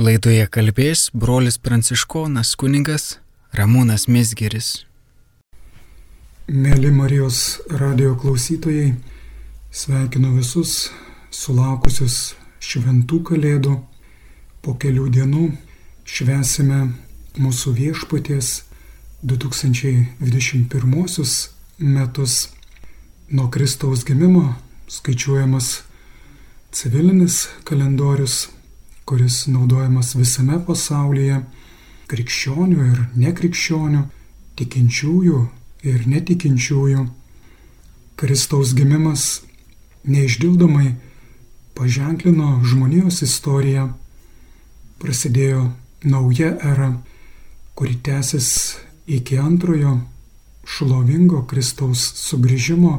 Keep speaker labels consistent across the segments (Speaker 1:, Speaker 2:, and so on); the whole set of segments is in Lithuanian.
Speaker 1: Laidoje kalbės brolis pranciškonas kuningas Ramūnas Mesgeris.
Speaker 2: Mėly Marijos radio klausytojai, sveikinu visus sulaukusius šventų kalėdų. Po kelių dienų švesime mūsų viešpaties 2021 metus. Nuo Kristaus gimimo skaičiuojamas civilinis kalendorius kuris naudojamas visame pasaulyje - krikščionių ir nekrikščionių, tikinčiųjų ir netikinčiųjų. Kristaus gimimas neišdildomai paženklino žmonijos istoriją, prasidėjo nauja era, kuri tęsis iki antrojo šlovingo Kristaus sugrįžimo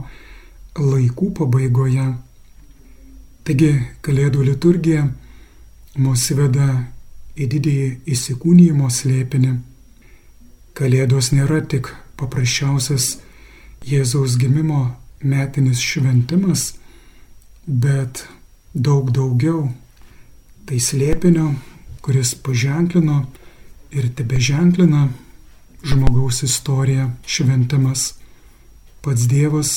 Speaker 2: laikų pabaigoje. Taigi Kalėdų liturgija mus veda į didįjį įsikūnymo slėpinį. Kalėdos nėra tik paprasčiausias Jėzaus gimimo metinis šventimas, bet daug daugiau. Tai slėpinio, kuris paženklino ir tebe ženklina žmogaus istoriją šventimas. Pats Dievas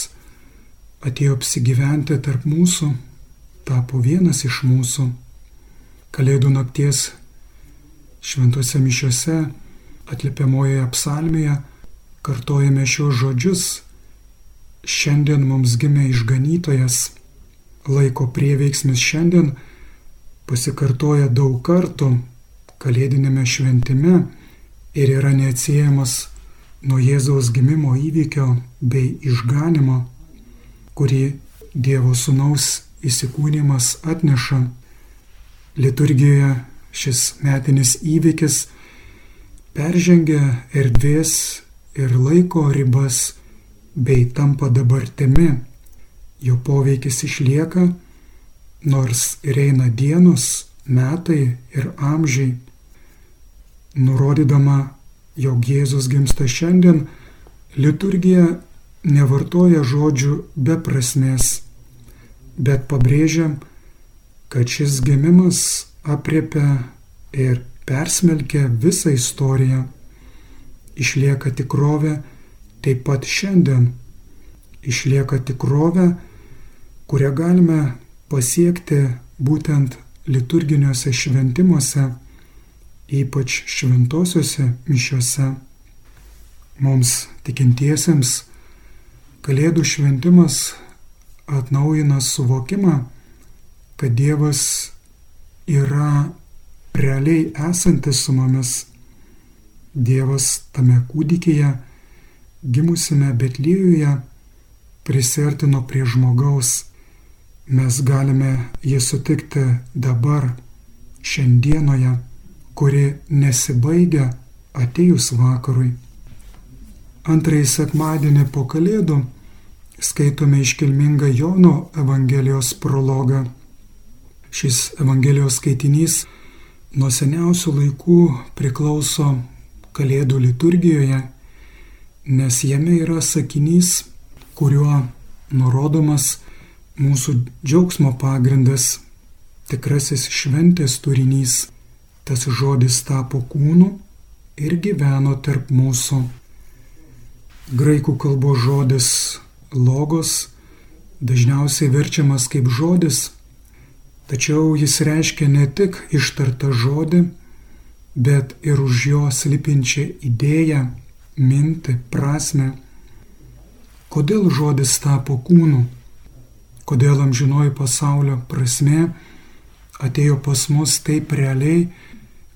Speaker 2: atėjo apsigyventi tarp mūsų, tapo vienas iš mūsų Kalėdų nakties šventose mišiose atliepiamojoje psalmėje kartojame šios žodžius. Šiandien mums gimė išganytojas. Laiko prieveiksmis šiandien pasikartoja daug kartų kalėdinėme šventime ir yra neatsiejamas nuo Jėzaus gimimo įvykio bei išganimo, kurį Dievo Sūnaus įsikūnymas atneša liturgijoje šis metinis įvykis peržengia erdvės ir laiko ribas bei tampa dabartimi. Jo poveikis išlieka, nors ir eina dienos, metai ir amžiai. Nurodydama, jog Jėzus gimsta šiandien, liturgija nevartoja žodžių be prasmės, bet pabrėžia, kad šis gimimas apriepia ir persmelkia visą istoriją, išlieka tikrovė taip pat šiandien, išlieka tikrovė, kurią galime pasiekti būtent liturginiuose šventimuose, ypač šventosiuose mišiuose. Mums tikintiesiems Kalėdų šventimas atnaujina suvokimą, kad Dievas yra realiai esantis su mumis. Dievas tame kūdikėje, gimusime Betlyjuje, prisertino prie žmogaus. Mes galime jį sutikti dabar, šiandienoje, kuri nesibaigia atejus vakarui. Antrąjį sekmadienį po Kalėdų skaitome iškilmingą Jono Evangelijos prologą. Šis Evangelijos skaitinys nuo seniausių laikų priklauso Kalėdų liturgijoje, nes jame yra sakinys, kuriuo nurodomas mūsų džiaugsmo pagrindas, tikrasis šventės turinys. Tas žodis tapo kūnu ir gyveno tarp mūsų. Graikų kalbos žodis logos dažniausiai verčiamas kaip žodis, Tačiau jis reiškia ne tik ištartą žodį, bet ir už jo slipinčią idėją, mintį, prasme. Kodėl žodis tapo kūnu? Kodėl amžinoji pasaulio prasme atėjo pas mus taip realiai,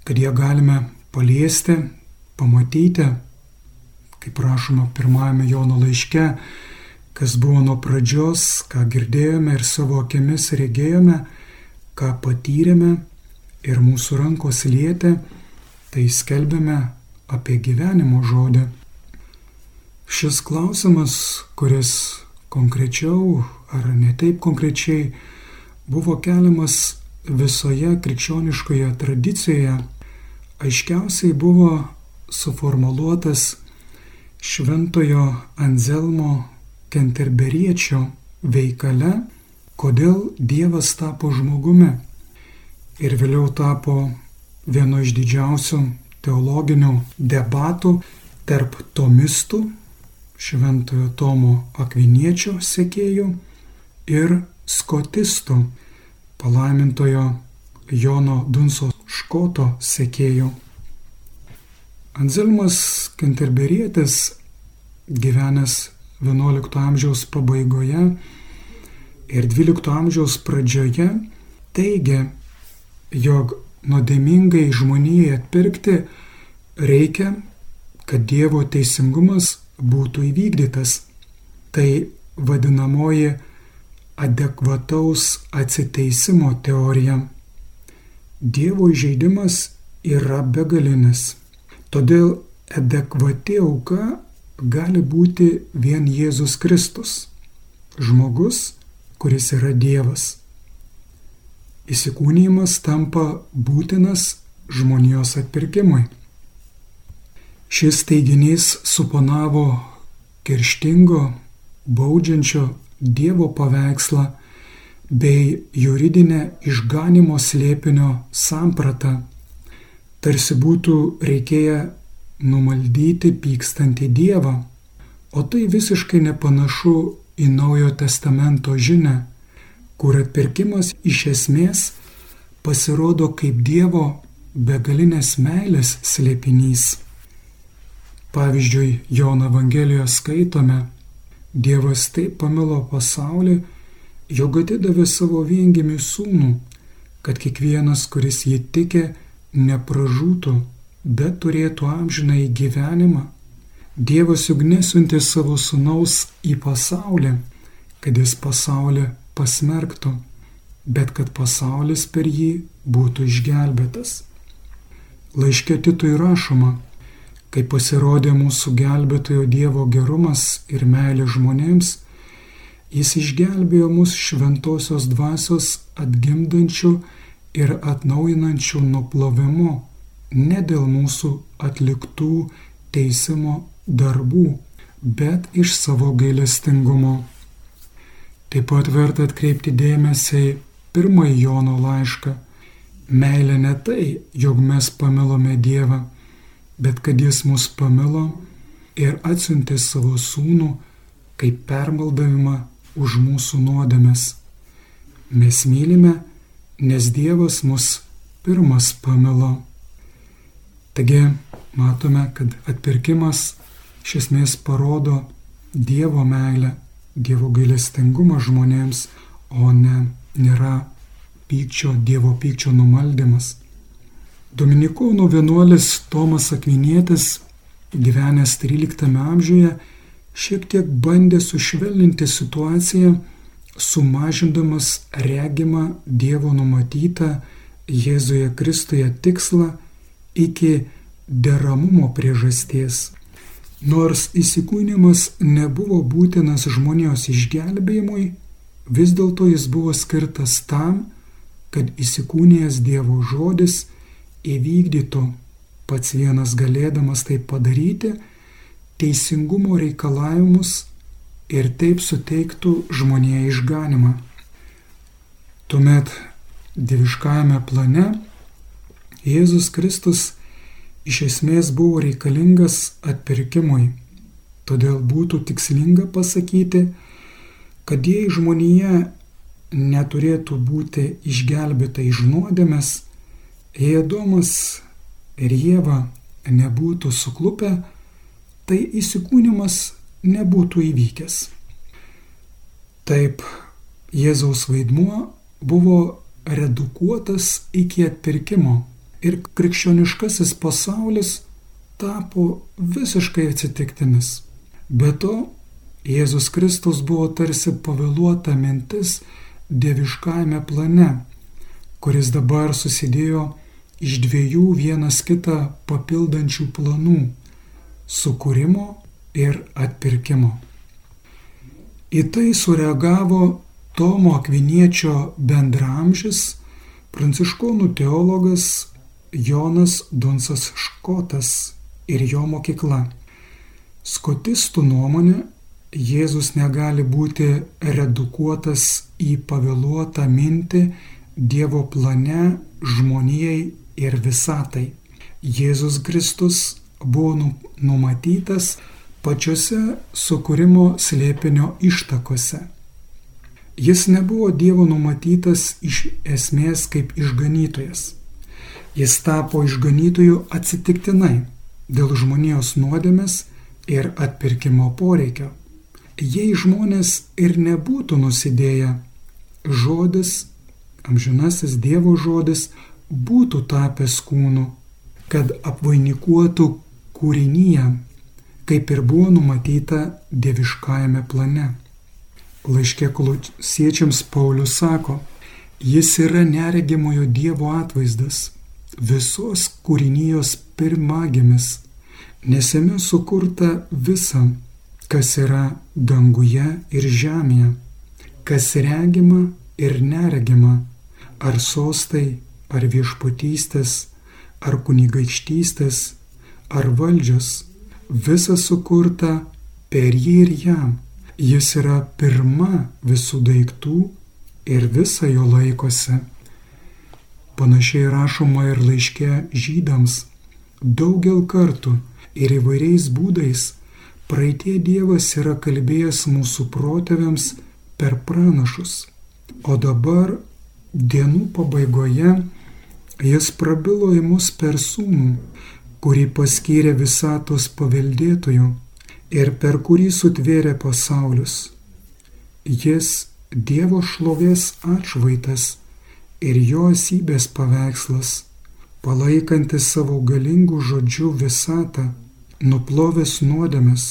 Speaker 2: kad ją galime paliesti, pamatyti, kaip rašoma pirmajame Jono laiške, kas buvo nuo pradžios, ką girdėjome ir savo akimis regėjome, ką patyrėme ir mūsų rankos lietė, tai skelbėme apie gyvenimo žodį. Šis klausimas, kuris konkrečiau ar netaip konkrečiai buvo keliamas visoje krikščioniškoje tradicijoje, aiškiausiai buvo suformuluotas Šventojo Anzelmo Kenterberiečio veikale kodėl Dievas tapo žmogumi ir vėliau tapo vieno iš didžiausių teologinių debatų tarp tomistų, Šventojo Tomo Akviniečio sekėjų ir skotistų, palaimintojo Jono Dunso Škoto sekėjų. Anzelmas Kenterberietis, gyvenęs XI amžiaus pabaigoje ir XII amžiaus pradžioje, teigia, jog nuodėmingai žmonijai atpirkti reikia, kad Dievo teisingumas būtų įvykdytas. Tai vadinamoji adekvataus atsiteisimo teorija. Dievo įžeidimas yra begalinis. Todėl adekvati auka gali būti vien Jėzus Kristus, žmogus, kuris yra Dievas. Įsikūnymas tampa būtinas žmonijos atpirkimui. Šis teiginys suponavo kerštingo, baudžiančio Dievo paveikslą bei juridinę išganimo slėpinio sampratą, tarsi būtų reikėję numaldyti pykstantį Dievą, o tai visiškai nepanašu į Naujojo testamento žinę, kur atpirkimas iš esmės pasirodo kaip Dievo begalinės meilės slėpinys. Pavyzdžiui, Jono Evangelijoje skaitome, Dievas taip pamilo pasaulį, jog atidavė savo viengimį sūnų, kad kiekvienas, kuris jį tikė, nepražūtų, bet turėtų amžiną į gyvenimą. Dievas juk nesiuntė savo sūnaus į pasaulį, kad jis pasaulį pasmerktų, bet kad pasaulis per jį būtų išgelbėtas. Laiškė Titui rašoma, kai pasirodė mūsų gelbėtojo Dievo gerumas ir meilė žmonėms, jis išgelbėjo mus šventosios dvasios atgimdančių ir atnaujinančių nuplovimu, ne dėl mūsų atliktų teisimo darbų, bet iš savo gailestingumo. Taip pat verta atkreipti dėmesį į pirmąjį Jono laišką. Meilė ne tai, jog mes pamilome Dievą, bet kad jis mus pamilo ir atsiuntė savo sūnų kaip permaldavimą už mūsų nuodėmes. Mes mylime, nes Dievas mus pirmas pamilo. Taigi matome, kad atpirkimas iš esmės parodo Dievo meilę, Dievo gailestingumą žmonėms, o ne nėra pykčio, Dievo pykčio numaldymas. Dominikonų vienuolis Tomas Akvinėtis, gyvenęs XIII amžiuje, šiek tiek bandė sušvelninti situaciją, sumažindamas regimą Dievo numatytą Jėzuje Kristuje tikslą iki deramumo priežasties. Nors įsikūnymas nebuvo būtinas žmonijos išgelbėjimui, vis dėlto jis buvo skirtas tam, kad įsikūnijęs Dievo žodis įvykdytų pats vienas galėdamas tai padaryti, teisingumo reikalavimus ir taip suteiktų žmonėje išganimą. Tuomet dieviškajame plane Jėzus Kristus iš esmės buvo reikalingas atpirkimui. Todėl būtų tikslinga pasakyti, kad jei žmonėje neturėtų būti išgelbėta iš nuodėmės, Jei Adomas ir Jėva nebūtų suklupę, tai įsikūnymas nebūtų įvykęs. Taip, Jėzaus vaidmuo buvo redukuotas iki atpirkimo ir krikščioniškasis pasaulis tapo visiškai atsitiktinis. Be to, Jėzus Kristus buvo tarsi pavėluota mintis dieviškajame plane, kuris dabar susidėjo iš dviejų vienas kitą papildančių planų - sukūrimo ir atpirkimo. Į tai sureagavo Tomo Akviniečio bendramžis, pranciškonų teologas Jonas Dunsas Škotas ir jo mokykla. Skotistų nuomonė, Jėzus negali būti redukuotas į pavėluotą mintį Dievo plane žmonijai ir visatai. Jėzus Kristus buvo nu, numatytas pačiose sukūrimo slėpinio ištakose. Jis nebuvo Dievo numatytas iš esmės kaip išganytojas. Jis tapo išganytoju atsitiktinai dėl žmonijos nuodėmės ir atpirkimo poreikio. Jei žmonės ir nebūtų nusidėję, žodis, amžinasis Dievo žodis, būtų tapęs kūnu, kad apvainikuotų kūrinyje, kaip ir buvo numatyta dieviškajame plane. Laiškė kolosiečiams Paulius sako, jis yra neregimojo Dievo atvaizdas, visos kūrinijos pirmagimis, nes jame sukurta visa, kas yra danguje ir žemėje, kas regima ir neregima, ar sostai, ar viešpatystės, ar kunigaikštystės, ar valdžios, visa sukurta per jį ir jam. Jis yra pirma visų daiktų ir visa jo laikosi. Panašiai rašoma ir laiške žydams daugel kartų ir įvairiais būdais Praeitie Dievas yra kalbėjęs mūsų protėviams per pranašus, o dabar dienų pabaigoje jis prabilo į mus per sūnų, kurį paskyrė visatos paveldėtojų ir per kurį sutvėrė pasaulius. Jis Dievo šlovės atšvaitas ir jo esybės paveikslas, palaikantis savo galingų žodžių visatą, nuplovęs nuodėmes,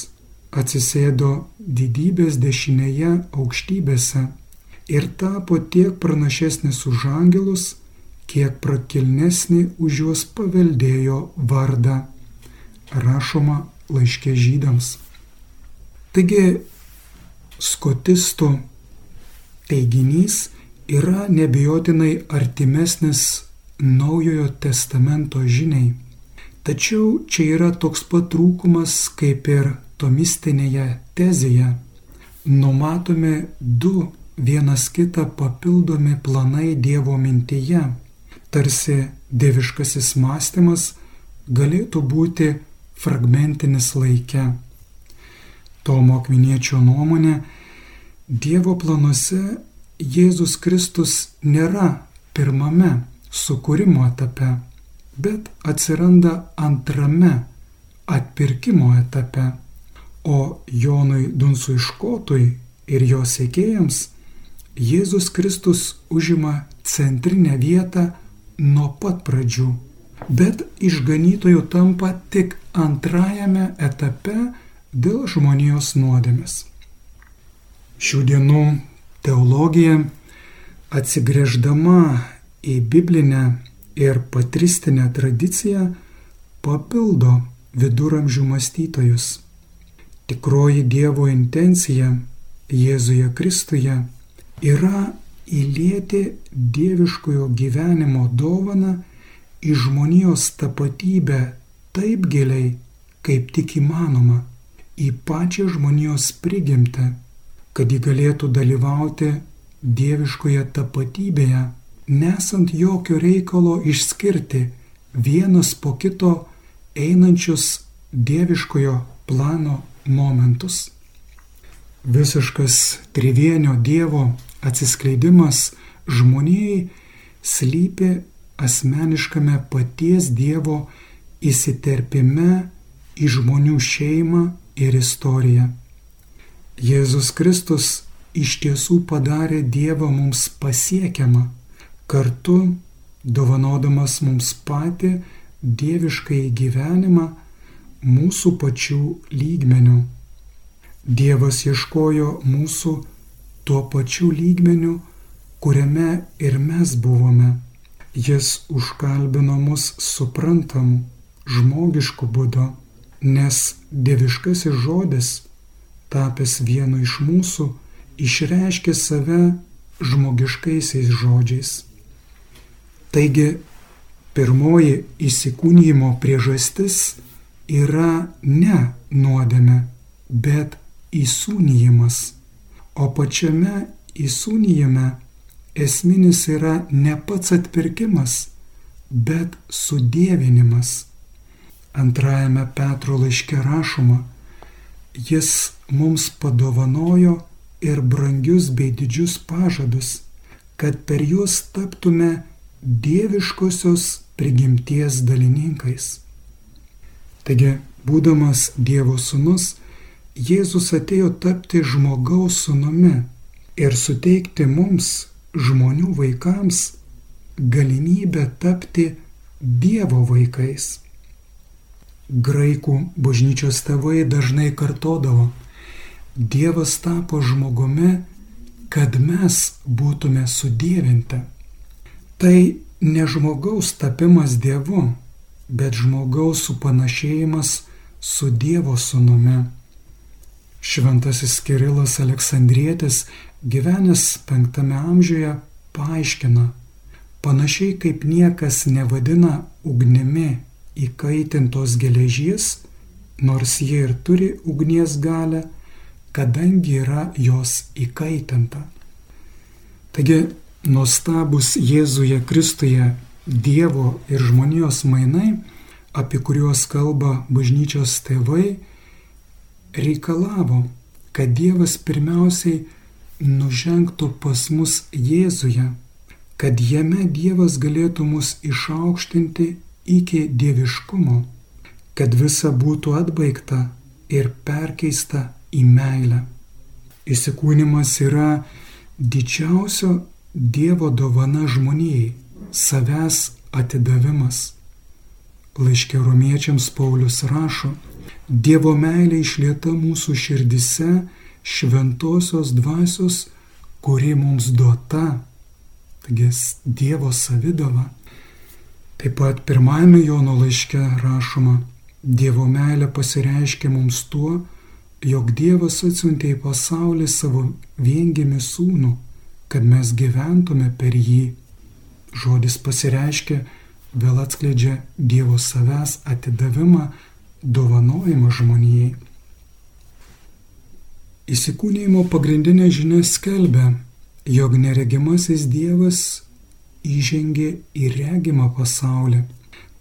Speaker 2: atsisėdo didybės dešinėje aukštybėse ir tapo tiek pranašesnis už angelus, kiek prakilnesnį už juos paveldėjo vardą, rašoma laiškė žydams. Taigi, skotistų teiginys yra nebejotinai artimesnis Naujojo testamento žiniai. Tačiau čia yra toks pat trūkumas kaip ir tomistinėje tezėje. Numatomi du vienas kitą papildomi planai Dievo mintyje, tarsi dieviškasis mąstymas galėtų būti fragmentinis laike. Tomo Akviniečio nuomonė, Dievo planuose Jėzus Kristus nėra pirmame sukūrimo etape bet atsiranda antrame atpirkimo etape, o Jonui Dunsui Škotui ir jo sėkėjams Jėzus Kristus užima centrinę vietą nuo pat pradžių, bet išganytojų tampa tik antrajame etape dėl žmonijos nuodėmės. Šių dienų teologija atsigrėždama į biblinę ir patristinė tradicija papildo viduramžių mąstytojus. Tikroji Dievo intencija Jėzuje Kristuje yra įlieti dieviškojo gyvenimo dovaną į žmonijos tapatybę taip giliai, kaip tik įmanoma, į pačią žmonijos prigimtę, kad ji galėtų dalyvauti dieviškoje tapatybėje nesant jokio reikalo išskirti vienas po kito einančius dieviškojo plano momentus. Visiškas trivienio Dievo atsiskleidimas žmonijai slypi asmeniškame paties Dievo įsiterpime į žmonių šeimą ir istoriją. Jėzus Kristus iš tiesų padarė Dievą mums pasiekiamą kartu dovanodamas mums patį dieviškai gyvenimą mūsų pačių lygmenių. Dievas ieškojo mūsų tuo pačiu lygmeniu, kuriame ir mes buvome. Jis užkalbino mus suprantamu, žmogišku būdu, nes dieviškasis žodis, tapęs vienu iš mūsų, išreiškė save žmogiškaisiais žodžiais. Taigi pirmoji įsikūnymo priežastis yra ne nuodėme, bet įsūnyjimas. O pačiame įsūnyjime esminis yra ne pats atpirkimas, bet sudėvinimas. Antrajame Petro laiške rašoma, jis mums padovanojo ir brangius bei didžius pažadus, kad per juos taptume dieviškosios prigimties dalininkais. Taigi, būdamas Dievo sūnus, Jėzus atėjo tapti žmogaus sūnumi ir suteikti mums, žmonių vaikams, galimybę tapti Dievo vaikais. Graikų bažnyčios tėvai dažnai kartodavo, Dievas tapo žmogumi, kad mes būtume sudėvinti. Tai ne žmogaus tapimas Dievu, bet žmogaus supanašėjimas su Dievo sūnumi. Šventasis Kirilas Aleksandrietis, gyvenęs penktame amžiuje, paaiškina, panašiai kaip niekas nevadina ugnimi įkaitintos geležies, nors jie ir turi ugnies galę, kadangi yra jos įkaitinta. Taigi, nuostabus Jėzuje Kristuje Dievo ir žmonijos mainai, apie kuriuos kalba bažnyčios tėvai, reikalavo, kad Dievas pirmiausiai nužengtų pas mus Jėzuje, kad jame Dievas galėtų mus išaukštinti iki dieviškumo, kad visa būtų atbaigta ir perkeista į meilę. Įsikūnimas yra didžiausio Dievo dovana žmonijai savęs atidavimas. Laiškė romiečiams Paulius rašo, Dievo meilė išlieta mūsų širdise šventosios dvasios, kuri mums duota, taigi Dievo savidava. Taip pat pirmajame Jono laiške rašoma, Dievo meilė pasireiškia mums tuo, jog Dievas atsiuntė į pasaulį savo viengimi sūnų, kad mes gyventume per jį žodis pasireiškia, vėl atskleidžia Dievo savęs atidavimą, dovanojimą žmonijai. Įsikūnėjimo pagrindinė žinia skelbia, jog neregimasis Dievas įžengė į regimą pasaulį,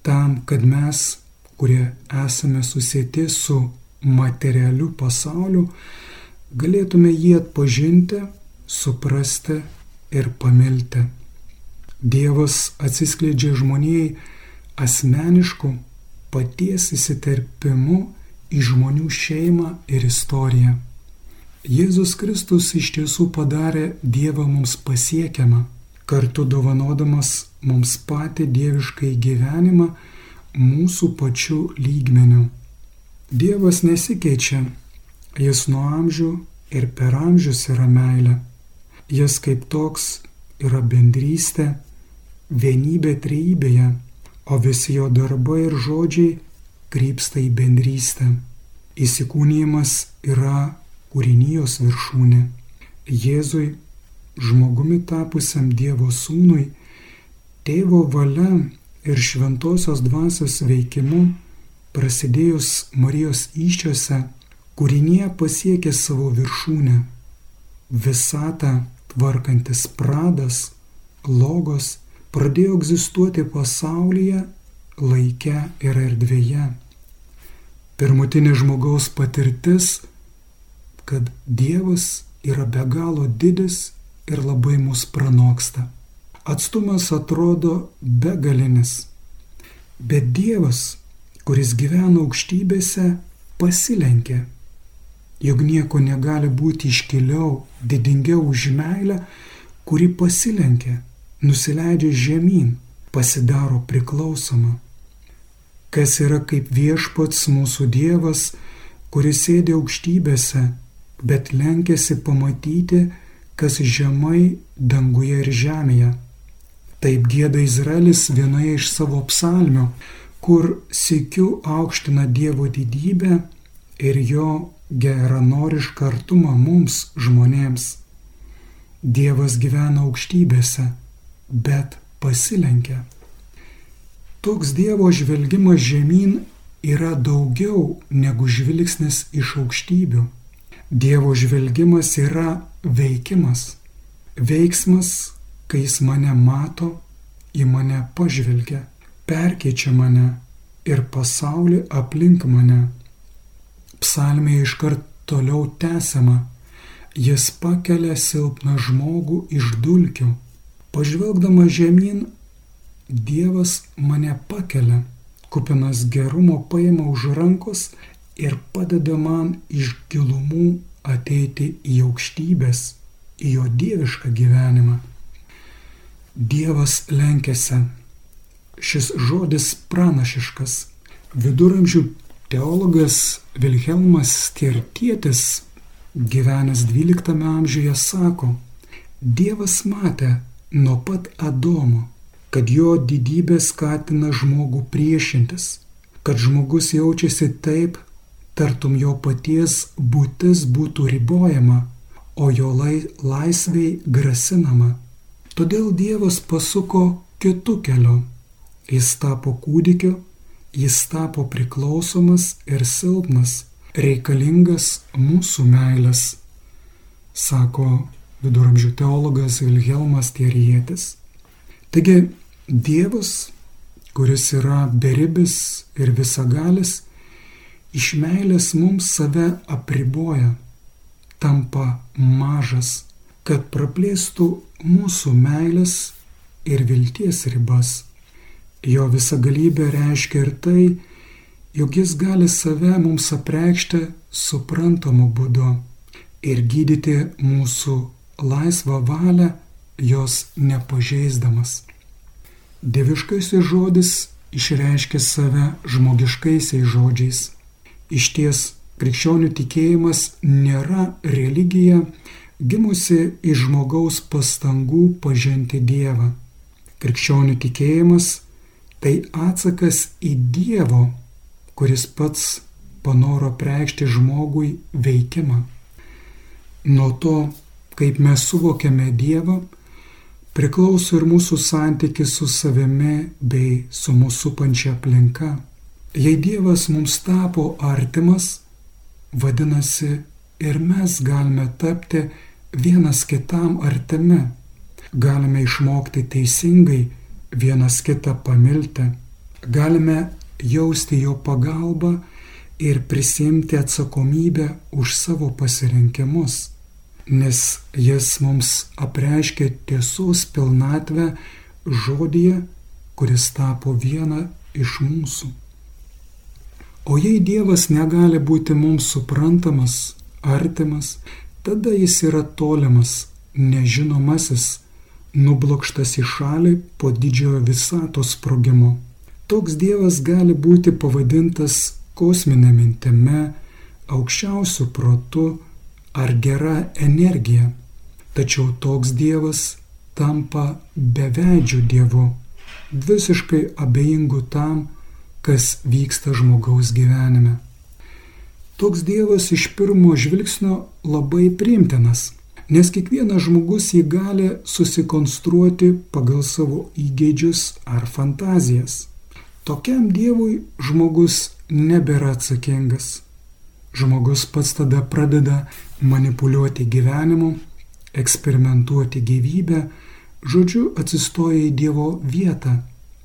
Speaker 2: tam, kad mes, kurie esame susėti su materialiu pasauliu, galėtume jį atpažinti, suprasti ir pamilti. Dievas atsiskleidžia žmonijai asmenišku paties įsiterpimu į žmonių šeimą ir istoriją. Jėzus Kristus iš tiesų padarė Dievą mums pasiekiamą, kartu dovanodamas mums patį dieviškai gyvenimą mūsų pačių lygmenių. Dievas nesikeičia, jis nuo amžių ir per amžius yra meilė. Jis kaip toks yra bendrystė, vienybė trejybėje, o visi jo darbai ir žodžiai krypsta į bendrystę. Įsikūnymas yra kūrinijos viršūnė. Jėzui, žmogumi tapusiam Dievo sūnui, tėvo valia ir šventosios dvasios veikimu, prasidėjus Marijos iščiose, kūrinėje pasiekė savo viršūnę. Visatą tvarkantis pradas, logos pradėjo egzistuoti pasaulyje, laike ir erdvėje. Pirmutinė žmogaus patirtis, kad Dievas yra be galo didis ir labai mus pranoksta. Atstumas atrodo begalinis. Bet Dievas, kuris gyvena aukštybėse, pasilenkė. Juk nieko negali būti iškiliau, didingiau už meilę, kuri pasilenkė nusileidžia žemyn, pasidaro priklausoma. Kas yra kaip viešpats mūsų Dievas, kuris sėdi aukštybėse, bet lenkėsi pamatyti, kas žemai danguje ir žemėje. Taip gėda Izraelis vienoje iš savo psalmių, kur sėkiu aukština Dievo didybę ir jo geranorišką artumą mums žmonėms. Dievas gyvena aukštybėse bet pasilenkia. Toks Dievo žvelgimas žemyn yra daugiau negu žvilgsnis iš aukštybių. Dievo žvelgimas yra veikimas. Veiksmas, kai jis mane mato, į mane pažvelgia. perkeičia mane ir pasaulį aplink mane. Psalmė iškart toliau tęsiama. Jis pakelia silpną žmogų iš dulkių. Pažvelgdama žemyn, Dievas mane pakelia, kupinas gerumo paima už rankos ir padeda man iš gilumų ateiti į aukštybės, į jo dievišką gyvenimą. Dievas lenkėsi. Šis žodis pranašiškas. Viduramžių teologas Vilhelmas Stiertietis, gyvenęs XII amžiuje, sako, Dievas matė nuo pat Adomo kad jo didybė skatina žmogų priešintis, kad žmogus jaučiasi taip, tartum jo paties būtis būtų ribojama, o jo laisviai grasinama. Todėl Dievas pasuko kitų kelių. Jis tapo kūdikiu, jis tapo priklausomas ir silpnas, reikalingas mūsų meilės, sako viduramžių teologas Vilhelmas Tierietis. Taigi Dievas, kuris yra beribis ir visagalis, iš meilės mums save apriboja, tampa mažas, kad praplėstų mūsų meilės ir vilties ribas. Jo visagalybė reiškia ir tai, jog jis gali save mums apreikšti suprantamu būdu ir gydyti mūsų laisvą valią jos nepažeisdamas. Dieviškasis žodis išreiškia save žmogiškaisiais žodžiais. Iš ties, krikščionių tikėjimas nėra religija gimusi iš žmogaus pastangų pažinti Dievą. Krikščionių tikėjimas tai atsakas į Dievo, kuris pats panoro preikšti žmogui veikimą. Nuo to, kaip mes suvokiame Dievą, priklauso ir mūsų santykis su savimi bei su mūsų pančia aplinka. Jei Dievas mums tapo artimas, vadinasi ir mes galime tapti vienas kitam artimi, galime išmokti teisingai vienas kitą pamilti, galime jausti jo pagalbą ir prisimti atsakomybę už savo pasirinkimus nes jis mums apreiškia tiesos pilnatvę žodyje, kuris tapo viena iš mūsų. O jei Dievas negali būti mums suprantamas, artimas, tada jis yra tolimas, nežinomasis, nublokštas į šalį po didžiojo visatos sprogimo. Toks Dievas gali būti pavadintas kosminė mintime, aukščiausių protų, ar gera energija. Tačiau toks Dievas tampa beveidžių Dievu, visiškai abejingu tam, kas vyksta žmogaus gyvenime. Toks Dievas iš pirmo žvilgsnio labai priimtinas, nes kiekvienas žmogus jį gali susikonstruoti pagal savo įgeidžius ar fantazijas. Tokiam Dievui žmogus nebėra atsakingas. Žmogus pats tada pradeda manipuliuoti gyvenimu, eksperimentuoti gyvybę, žodžiu atsistoja į Dievo vietą,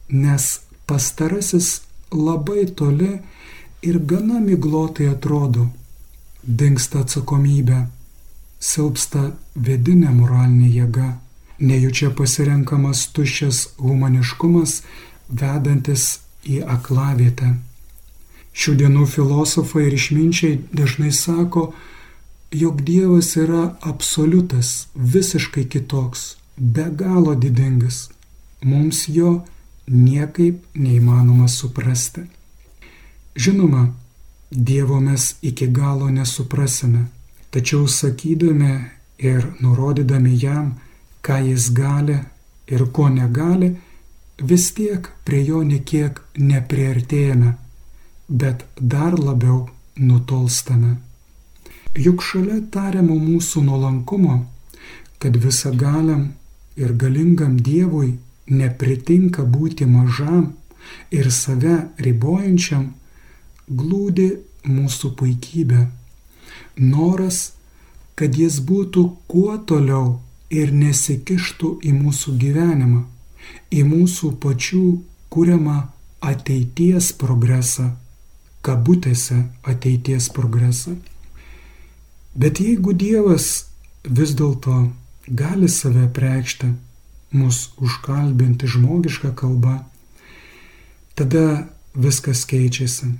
Speaker 2: nes pastarasis labai toli ir gana miglotai atrodo, dinksta atsakomybė, silpsta vidinė moralinė jėga, nejučia pasirenkamas tuščias humaniškumas, vedantis į aklavietę. Šių dienų filosofai ir išminčiai dažnai sako, jog Dievas yra absoliutas, visiškai kitoks, be galo didingas. Mums jo niekaip neįmanoma suprasti. Žinoma, Dievo mes iki galo nesuprasime, tačiau sakydami ir nurodydami jam, ką jis gali ir ko negali, vis tiek prie jo niekiek nepriartėjame, bet dar labiau nutolstame. Juk šalia tariamo mūsų nuolankumo, kad visagaliam ir galingam Dievui nepritinka būti mažam ir save ribojančiam, glūdi mūsų puikybė. Noras, kad jis būtų kuo toliau ir nesikištų į mūsų gyvenimą, į mūsų pačių kuriamą ateities progresą, kabutėse ateities progresą. Bet jeigu Dievas vis dėlto gali save preikšti, mus užkalbinti žmogišką kalbą, tada viskas keičiasi.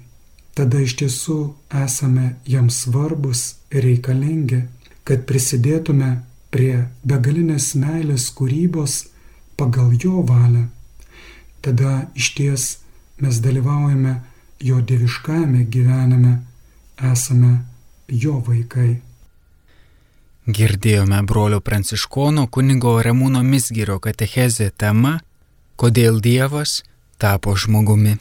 Speaker 2: Tada iš tiesų esame jam svarbus ir reikalingi, kad prisidėtume prie begalinės meilės kūrybos pagal jo valią. Tada iš ties mes dalyvaujame jo dieviškame gyvenime, esame jo vaikai.
Speaker 1: Girdėjome brolio pranciškono kunigo Ramūno Misgirio katechezė tema Kodėl Dievas tapo žmogumi.